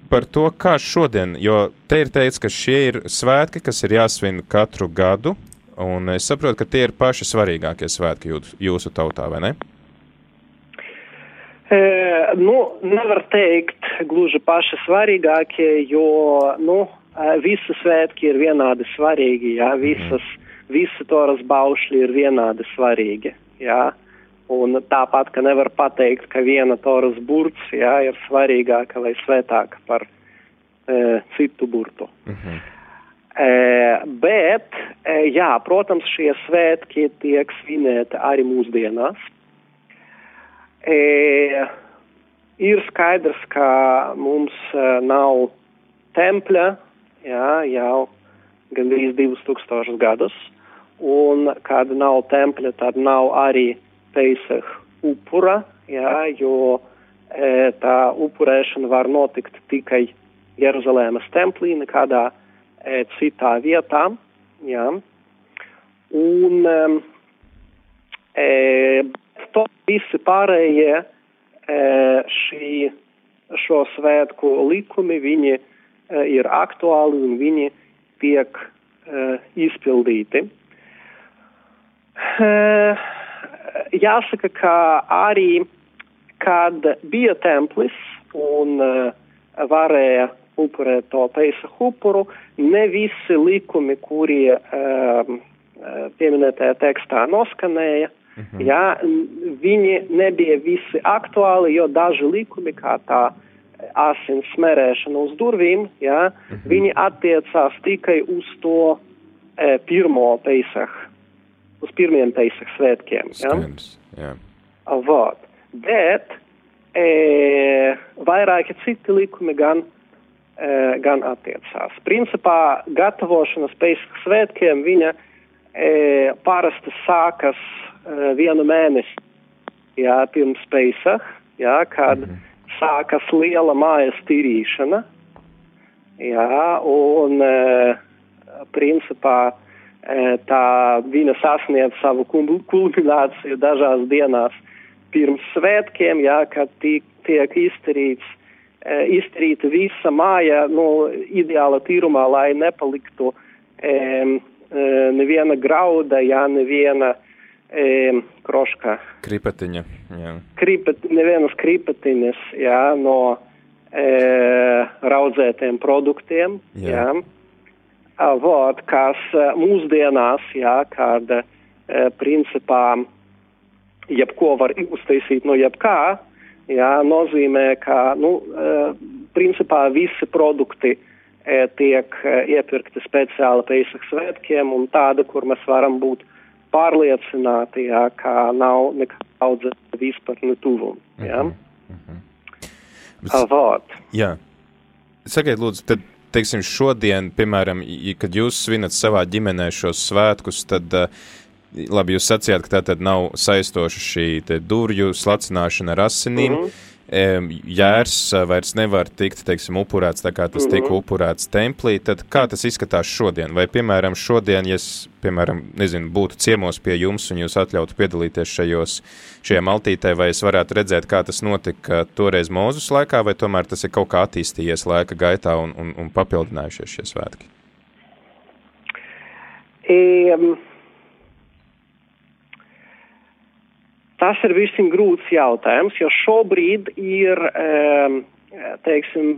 par to, kā šodien, jo te ir teikts, ka šie ir svētki, kas ir jāsvin katru gadu, un es saprotu, ka tie ir paši svarīgākie svētki jūsu tautā, vai ne? E, nu, nevar teikt gluži paši svarīgākie, jo, nu, visi svētki ir vienādi svarīgi, jā, visas, visi toras baušļi ir vienādi svarīgi, jā. Un tāpat, ka nevar pateikt, ka viena toras burts, jā, ir svarīgāka vai svētāka par e, citu burtu. Uh mhm. -huh. e, bet, e, jā, protams, šie svētki tiek svinēti arī mūsdienās. E, ir skaidrs, ka mums e, nav tempļa, jā, jau gandrīz 2000 gadus, un kad nav tempļa, tad nav arī Peisah upura, jā, jo e, tā upurēšana var notikt tikai Jeruzalēmas templī, nekādā e, citā vietā, jā. Un e, to visi pārējie e, šī, šo svētku likumi, viņi Eh, ir aktuāli un viņi tiek uh, izpildīti. Uh, jāsaka, ka arī, kad bija templis un uh, varēja upurēt to peisa upuru. Ne visi likumi, kuri um, pieminētajā tekstā noskanēja, mm -hmm. jā, viņi nebija visi aktuāli, jo daži likumi, kā tā asins smērēšana uz durvīm, jā, mm -hmm. viņi attiecās tikai uz to e, pirmo peisahu, uz pirmiem peisahu svētkiem. Skaidrs, jā. Vot. Bet e, vairāki citi likumi gan e, gan attiecās. Principā gatavošanas pēc svētkiem viņa e, parasti sākas e, vienu mēnesi jā, pirms Pesach, jā, kad mm -hmm. sākas liela mājas tīrīšana. Jā, un e, principā tā viņa sasniedz savu kulmināciju dažās dienās pirms svētkiem, jā, kad tiek, izdarīts E, izdarīta visa māja nu, ideāla tīrumā, lai nepaliktu e, e, neviena grauda, jā, neviena e, kroška. Kripatiņa, jā. Kripet, nevienas kripatiņas, jā, no e, raudzētiem produktiem, jā. jā. Vot, kas mūsdienās, jā, kad e, principā jebko var uztaisīt no jebkā, jā, nozīmē, ka nu, principā visi produkti e, tiek e, iepirkti speciāli Pēcak svētkiem un tāda, kur mēs varam būt pārliecināti, jā, ka nav nekāda vispār netuvuma. Jā. Mm -hmm. Bet, Vot. Jā. Sakiet, lūdzu, tad, teiksim, šodien, piemēram, kad jūs svinat savā ģimenē šos svētkus, tad uh, Labi, jūs sacījāt, ka tā tad nav saistoša šī durvju slacināšana ar asinīm. Mm -hmm. Jērs vairs nevar tikt, teiksim, upurēts tā kā tas mm -hmm. tika upurēts templī, tad kā tas izskatās šodien? Vai, piemēram, šodien, ja es, piemēram, nezinu, būtu ciemos pie jums un jūs atļautu piedalīties šajos, šajā maltītē, vai es varētu redzēt, kā tas notika toreiz Mūzus laikā, vai tomēr tas ir kaut kā attīstījies laika gaitā un, un, un papildinājušies šie svētki? Um Tas ir visam grūts jautājums, jo šobrīd ir, teiksim,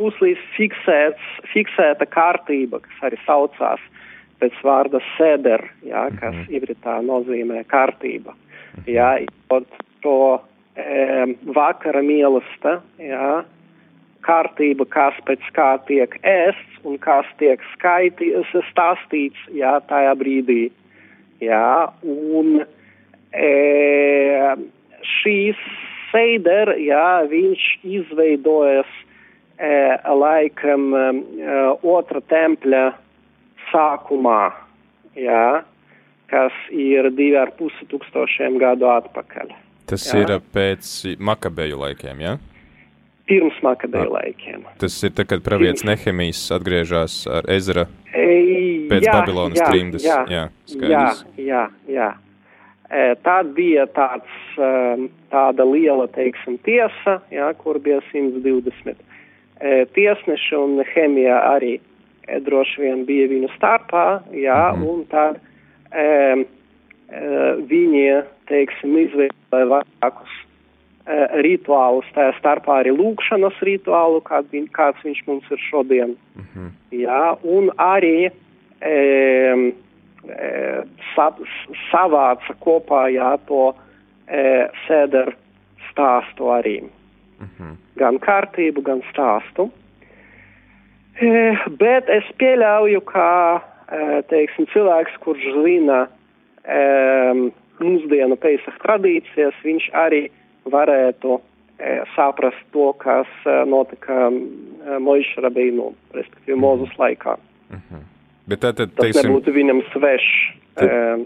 puslīdz fiksēts, fiksēta kārtība, kas arī saucās pēc vārda seder, jā, kas mm -hmm. ibritā nozīmē kārtība. Jā, to um, vakara mīlesta, jā, kārtība, kas pēc kā tiek ēsts un kas tiek skaitīts, stāstīts, jā, tajā brīdī. Jā, un E, šīs seider, jā, viņš izveidojas e, laikam e, otra tempļa sākumā, jā, kas ir divi ar pusi tūkstošiem gadu atpakaļ. Tas jā. ir pēc Makabeju laikiem, jā? Pirms Makabeju laikiem. Tas ir tad, kad pravietis Nehemijs atgriežas ar Ezra pēc jā, Babilonas jā, trimdas. Jā, jā, jā, jā, jā. Tad bija tāds, tāda liela, teiksim, tiesa, jā, kur bija 120 tiesneši un Hemija arī droši vien bija viņu starpā, jā, mm. un tad e, viņi, teiksim, izveidoja vairākus e, rituālus, tā starpā arī lūkšanas rituālu, kād viņ, kāds viņš mums ir šodien, mm -hmm. jā, un arī e, sa, savāca kopā jā, to e, sēderu stāstu arī. Mm -hmm. Gan kārtību, gan stāstu. E, bet es pieļauju, ka e, teiksim, cilvēks, kurš zina e, mūsdienu peisah tradīcijas, viņš arī varētu e, saprast to, kas e, notika e, Moiša Rabīnu, respektīvi mm -hmm. Mozus laikā. Mm -hmm. Bet tā tad, teiksim, tas nebūtu viņam svešs tad, uh,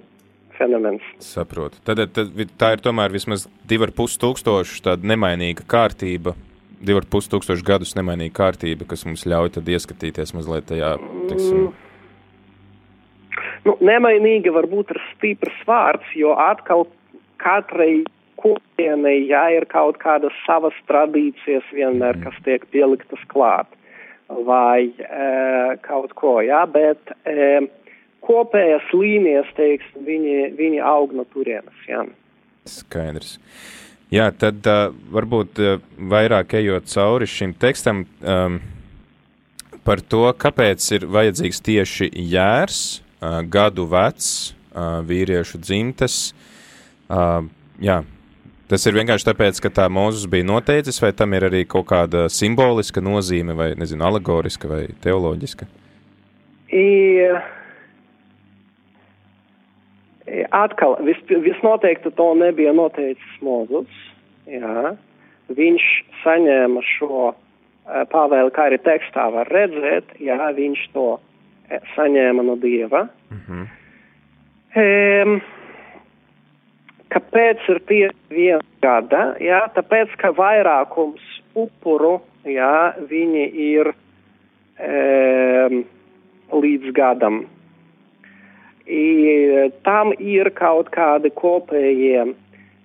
fenomens. Saprotu. Tad, tad tā ir tomēr vismaz divi ar pus tūkstoši tāda nemainīga kārtība, divi ar pus tūkstoši gadus nemainīga kārtība, kas mums ļauj ieskatīties mazliet tajā, teiksim. Mm. Nu, nemainīga varbūt ir stiprs vārds, jo atkal katrai kopienai, jā, ir kaut kādas savas tradīcijas vienmēr, mm. kas tiek pieliktas klāt vai e, kaut ko, jā, bet e, kopējas līnijas, teiksim, viņi, viņi aug no turienes, jā. Skaidrs. Jā, tad uh, varbūt uh, vairāk ejot cauri šim tekstam um, par to, kāpēc ir vajadzīgs tieši jērs, uh, gadu vecs, uh, vīriešu dzimtes. Uh, jā, tas ir vienkārši tāpēc, ka tā Mozus bija noteicis, vai tam ir arī kaut kāda simboliska nozīme, vai, nezinu, alegoriska vai teoloģiska? I, atkal, vis, visnoteikti to nebija noteicis Mozus. Jā. Viņš saņēma šo eh, pavēli, kā arī tekstā var redzēt, jā, viņš to eh, saņēma no Dieva. Mm -hmm. e, kāpēc ir tieši viena gada? Jā, tāpēc, ka vairākums upuru, jā, viņi ir e, līdz gadam. I, tam ir kaut kādi kopējie,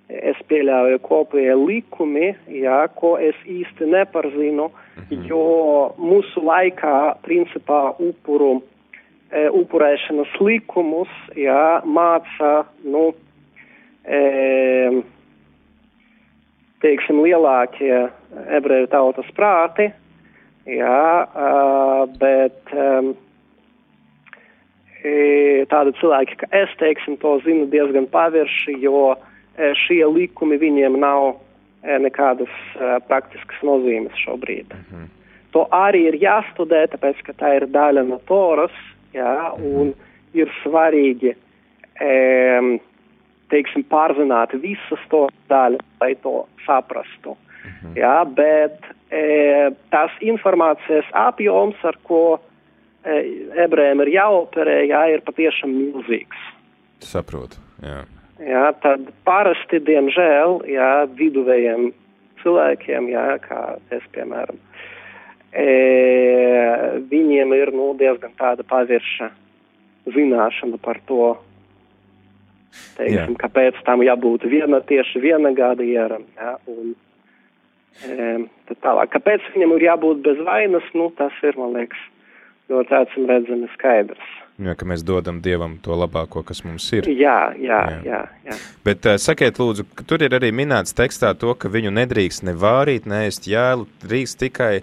es pieļauju, kopējie likumi, jā, ko es īsti neparzinu, mhm. jo mūsu laikā, principā, upuru, e, upurēšanas likumus, jā, māca, nu, e, teiksim, lielākie ebreju tautas prāti, jā, a, bet. Um, E, tādi cilvēki, ka es, teiksim, to zinu diezgan pavirši, jo e, šie likumi viņiem nav e, nekādas praktiskas nozīmes šobrīd. Mm -hmm. To arī ir jāstudē, tāpēc, ka tā ir daļa no toras, jā, un ir svarīgi, e, teiksim, pārzināt visas to daļas, lai to saprastu. -hmm. Jā, bet e, tās informācijas apjoms, ar ko E, ebrejiem ir jāoperē, jā, ir patiešām milzīgs. Saprotu, jā. Jā, tad parasti, diemžēl, jā, viduvējiem cilvēkiem, jā, kā es, piemēram, e, viņiem ir, nu, diezgan tāda pavirša zināšana par to, teiksim, jā. kāpēc tam jābūt viena, tieši viena gada ieram, jā, un e, tālāk. Kāpēc viņam ir jābūt bez vainas, nu, tas ir, man liekas, ļoti acīm redzami skaidrs. Jā, ka mēs dodam Dievam to labāko, kas mums ir. Jā, jā, jā. jā, jā. Bet uh, sakiet, lūdzu, tur ir arī minēts tekstā to, ka viņu nedrīkst ne vārīt, ne ēst jēlu, drīkst tikai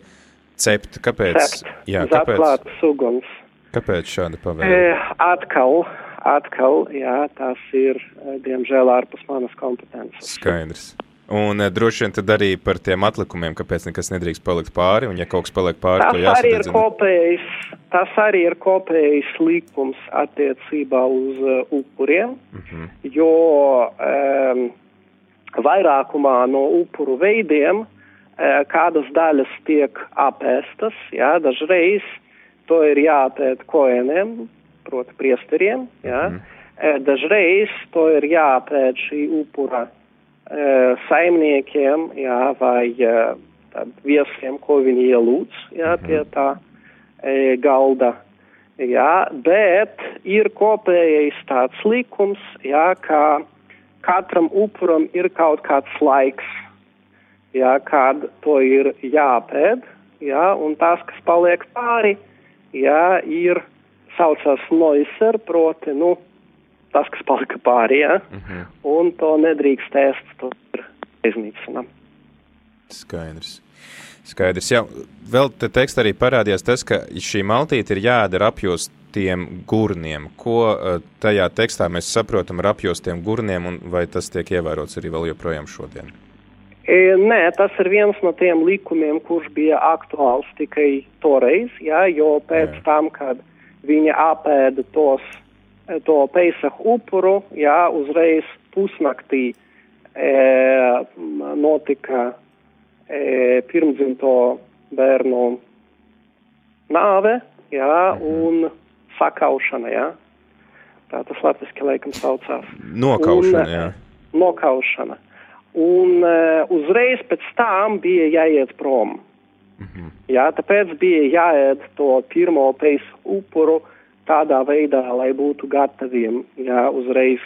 cept. Kāpēc? Cept. Jā, kāpēc? Suguns. Kāpēc šāda pavēle? E, atkal, atkal, jā, tas ir, diemžēl, ārpus manas kompetences. Skaidrs. Un uh, droši vien tad arī par tiem atlikumiem, kāpēc nekas nedrīkst palikt pāri, un ja kaut kas paliek pāri, tas. Arī ir kopējs, tas arī ir kopējs likums attiecībā uz uh, upuriem, uh mhm. -huh. jo um, vairākumā no upuru veidiem uh, kādas daļas tiek apēstas, jā, dažreiz to ir jāpēt koeniem, proti priesteriem, mhm. -huh. dažreiz to ir jāpēt šī upura Eh, saimniekiem jā, vai eh, viesiem, ko viņi ielūdz jā, pie tā e, galda. Jā, bet ir kopējais tāds likums, jā, ka katram upuram ir kaut kāds laiks, jā, kad to ir jāpēd, jā, un tas, kas paliek pāri, jā, ir saucās noiser, proti, nu, tas, kas palika pāri, ja? uh mhm. -huh. un to nedrīkst ēst, to ir iznīcinām. Skaidrs. Skaidrs, jā. Vēl te tekstā arī parādījās tas, ka šī maltīte ir jādara apjostiem gurniem. Ko eh, tajā tekstā mēs saprotam ar apjostiem gurniem, un vai tas tiek ievērots arī vēl joprojām šodien? E, nē, tas ir viens no tiem likumiem, kurš bija aktuāls tikai toreiz, jā, jo pēc jā. tam, kad viņa apēda tos to Peisahu upuru, jā, uzreiz pusnaktī e, notika e, pirmdzimto bērnu nāve, jā, un sakaušana, jā. Tā tas latviski laikam saucās. Nokaušana, un, jā. Nokaušana. Un uh, uzreiz pēc tam bija jāiet prom. -hmm. Jā, tāpēc bija jāiet to pirmo peisu upuru tādā veidā, lai būtu gataviem jā, uzreiz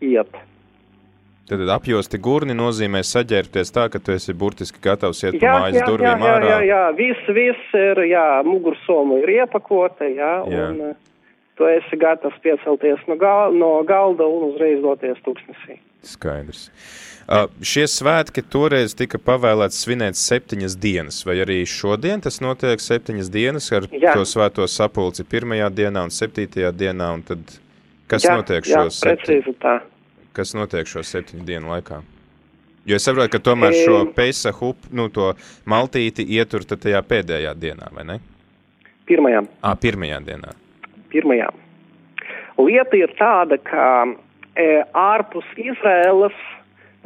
iet. Tad apjosti gurni nozīmē saģērbties tā, ka tu esi burtiski gatavs iet jā, mājas jā, durvīm jā, ārā. Jā, jā, viss, viss ir, jā, mugursoma ir iepakota, jā, jā. un uh, tu esi gatavs piecelties no, gal, no galda un uzreiz doties tūkstnesī. Skaidrs. Šie svētki toreiz tika pavēlēts svinēt septiņas dienas, vai arī šodien tas notiek septiņas dienas ar jā. to svēto sapulci pirmajā dienā un septītajā dienā, un tad kas jā, notiek šo jā, septiņu? Kas notiek šo septiņu dienu laikā? Jo es saprotu, ka tomēr šo peisahu, nu to maltīti ietur tajā pēdējā dienā, vai ne? Pirmajā. Ā, pirmajā dienā. Pirmajā. Lieta ir tāda, ka e, ārpus Izraēlas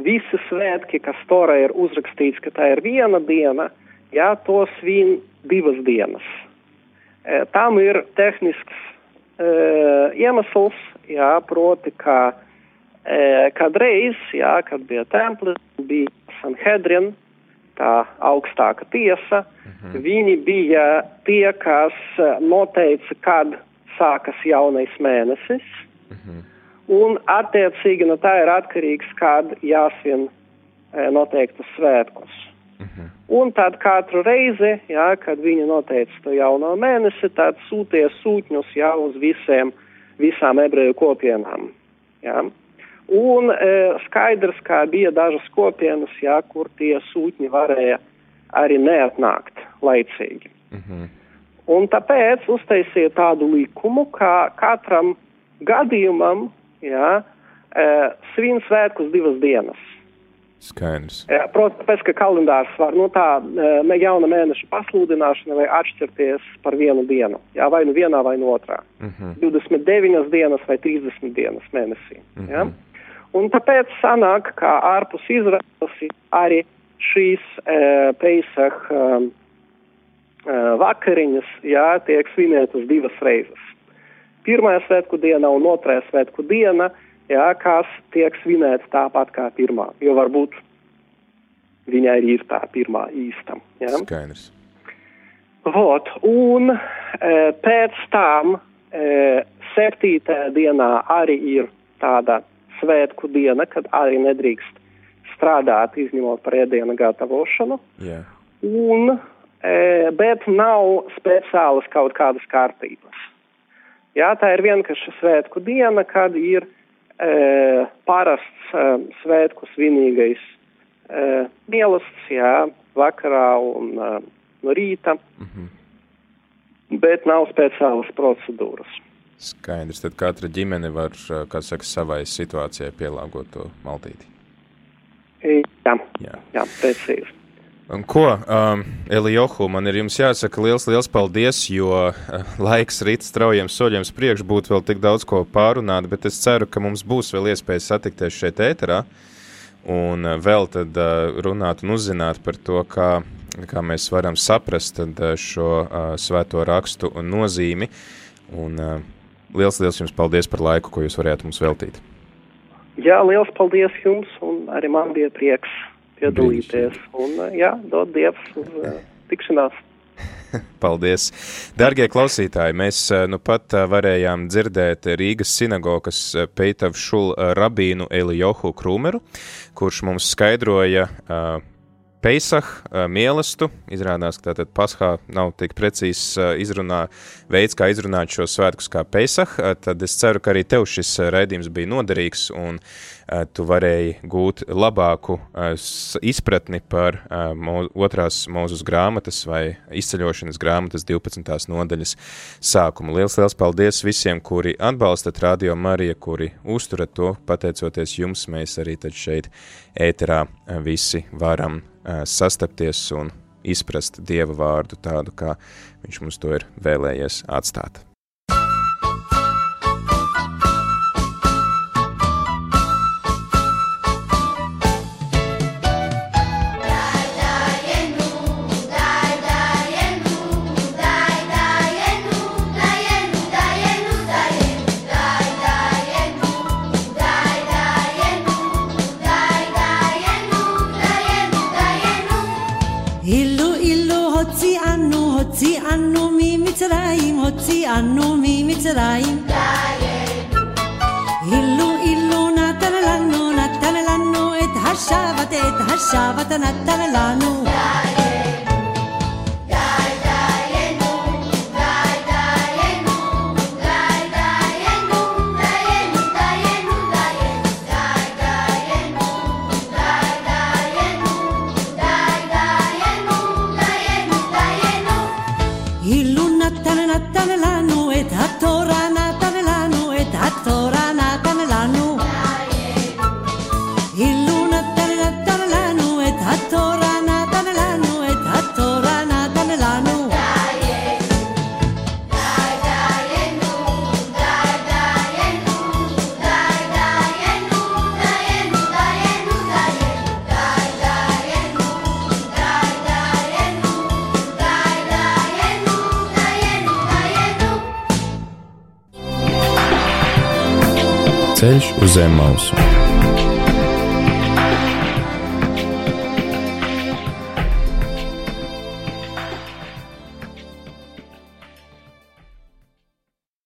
visi svētki, kas Torā ir uzrakstīts, ka tā ir viena diena, jā, to svin divas dienas. E, tam ir tehnisks e, iemesls, jā, proti, ka e, kadreiz, jā, kad bija templis, bija Sanhedrin, tā augstāka tiesa, mhm. viņi bija tie, kas noteica, kad sākas jaunais mēnesis. Mhm un attiecīgi no tā ir atkarīgs, kad jāsvin e, noteiktus svētkus. Uh mhm. -huh. Un tad katru reizi, jā, kad viņi noteica to jauno mēnesi, tad sūtīja sūtņus jau uz visiem, visām ebreju kopienām. Jā. Un e, skaidrs, ka bija dažas kopienas, jā, kur tie sūtņi varēja arī neatnākt laicīgi. Uh mhm. -huh. Un tāpēc uztaisīja tādu likumu, ka katram gadījumam jā, svin svētkus divas dienas. Skaidrs. Protams, ka kalendārs var no nu, tā jauna mēneša pasludināšana vai atšķirties par vienu dienu. Jā, vai nu vienā, vai no otrā. Uh -huh. 29 dienas vai 30 dienas mēnesī. Uh -huh. jā. Un tāpēc sanāk, ka ārpus Izraels arī šīs e, Peisah e, vakariņas jā, tiek svinētas divas reizes pirmā svētku diena un otrā svētku diena, jā, kas tiek svinēts tāpat kā pirmā. Jo varbūt viņa arī ir tā pirmā īsta. Jā. Skaidrs. Vot, un e, pēc tam e, septītajā dienā arī ir tāda svētku diena, kad arī nedrīkst strādāt, izņemot par ēdienu gatavošanu. Yeah. Un, e, bet nav speciālas kaut kādas kārtības. Jā, tā ir vienkārši svētku diena, kad ir e, parasts e, svētku svinīgais e, mielasts, jā, vakarā un e, no rīta, mm -hmm. bet nav speciālas procedūras. Skaidrs, tad katra ģimene var, e, kā saka, savai situācijai pielāgot to maltīti. Jā, jā, jā precīzi. Un ko, um, Elijohu, man ir jāsaka liels, liels paldies, jo uh, laiks rīt straujiem soļiem priekš būtu vēl tik daudz ko pārunāt, bet es ceru, ka mums būs vēl iespēja satikties šeit ēterā un uh, vēl tad uh, runāt un uzzināt par to, kā, kā mēs varam saprast šo uh, svēto rakstu un nozīmi. Un uh, liels, liels jums paldies par laiku, ko jūs varējāt mums veltīt. Jā, liels paldies jums, un arī man bija prieks piedalīties. Un, jā, dod Dievs uz uh, tikšanās. Paldies! Dargie klausītāji, mēs nu pat varējām dzirdēt Rīgas sinagogas Peitavu šul rabīnu Elijohu Krūmeru, kurš mums skaidroja uh, Peisah, mielastu. Izrādās, ka tātad Paskā nav tik precīzs izrunā, veids, kā izrunāt šo svētkus kā Peisah. Tad es ceru, ka arī tev šis raidījums bija noderīgs un tu varēji gūt labāku izpratni par otrās mūzus grāmatas vai izceļošanas grāmatas 12. nodaļas sākumu. Liels, liels paldies visiem, kuri atbalstat Radio Marija, kuri uzturat to. Pateicoties jums, mēs arī tad šeit ēterā visi varam sastapties un izprast Dieva vārdu tādu, kā viņš mums to ir vēlējies atstāt. Ceļš uz zemes mausu.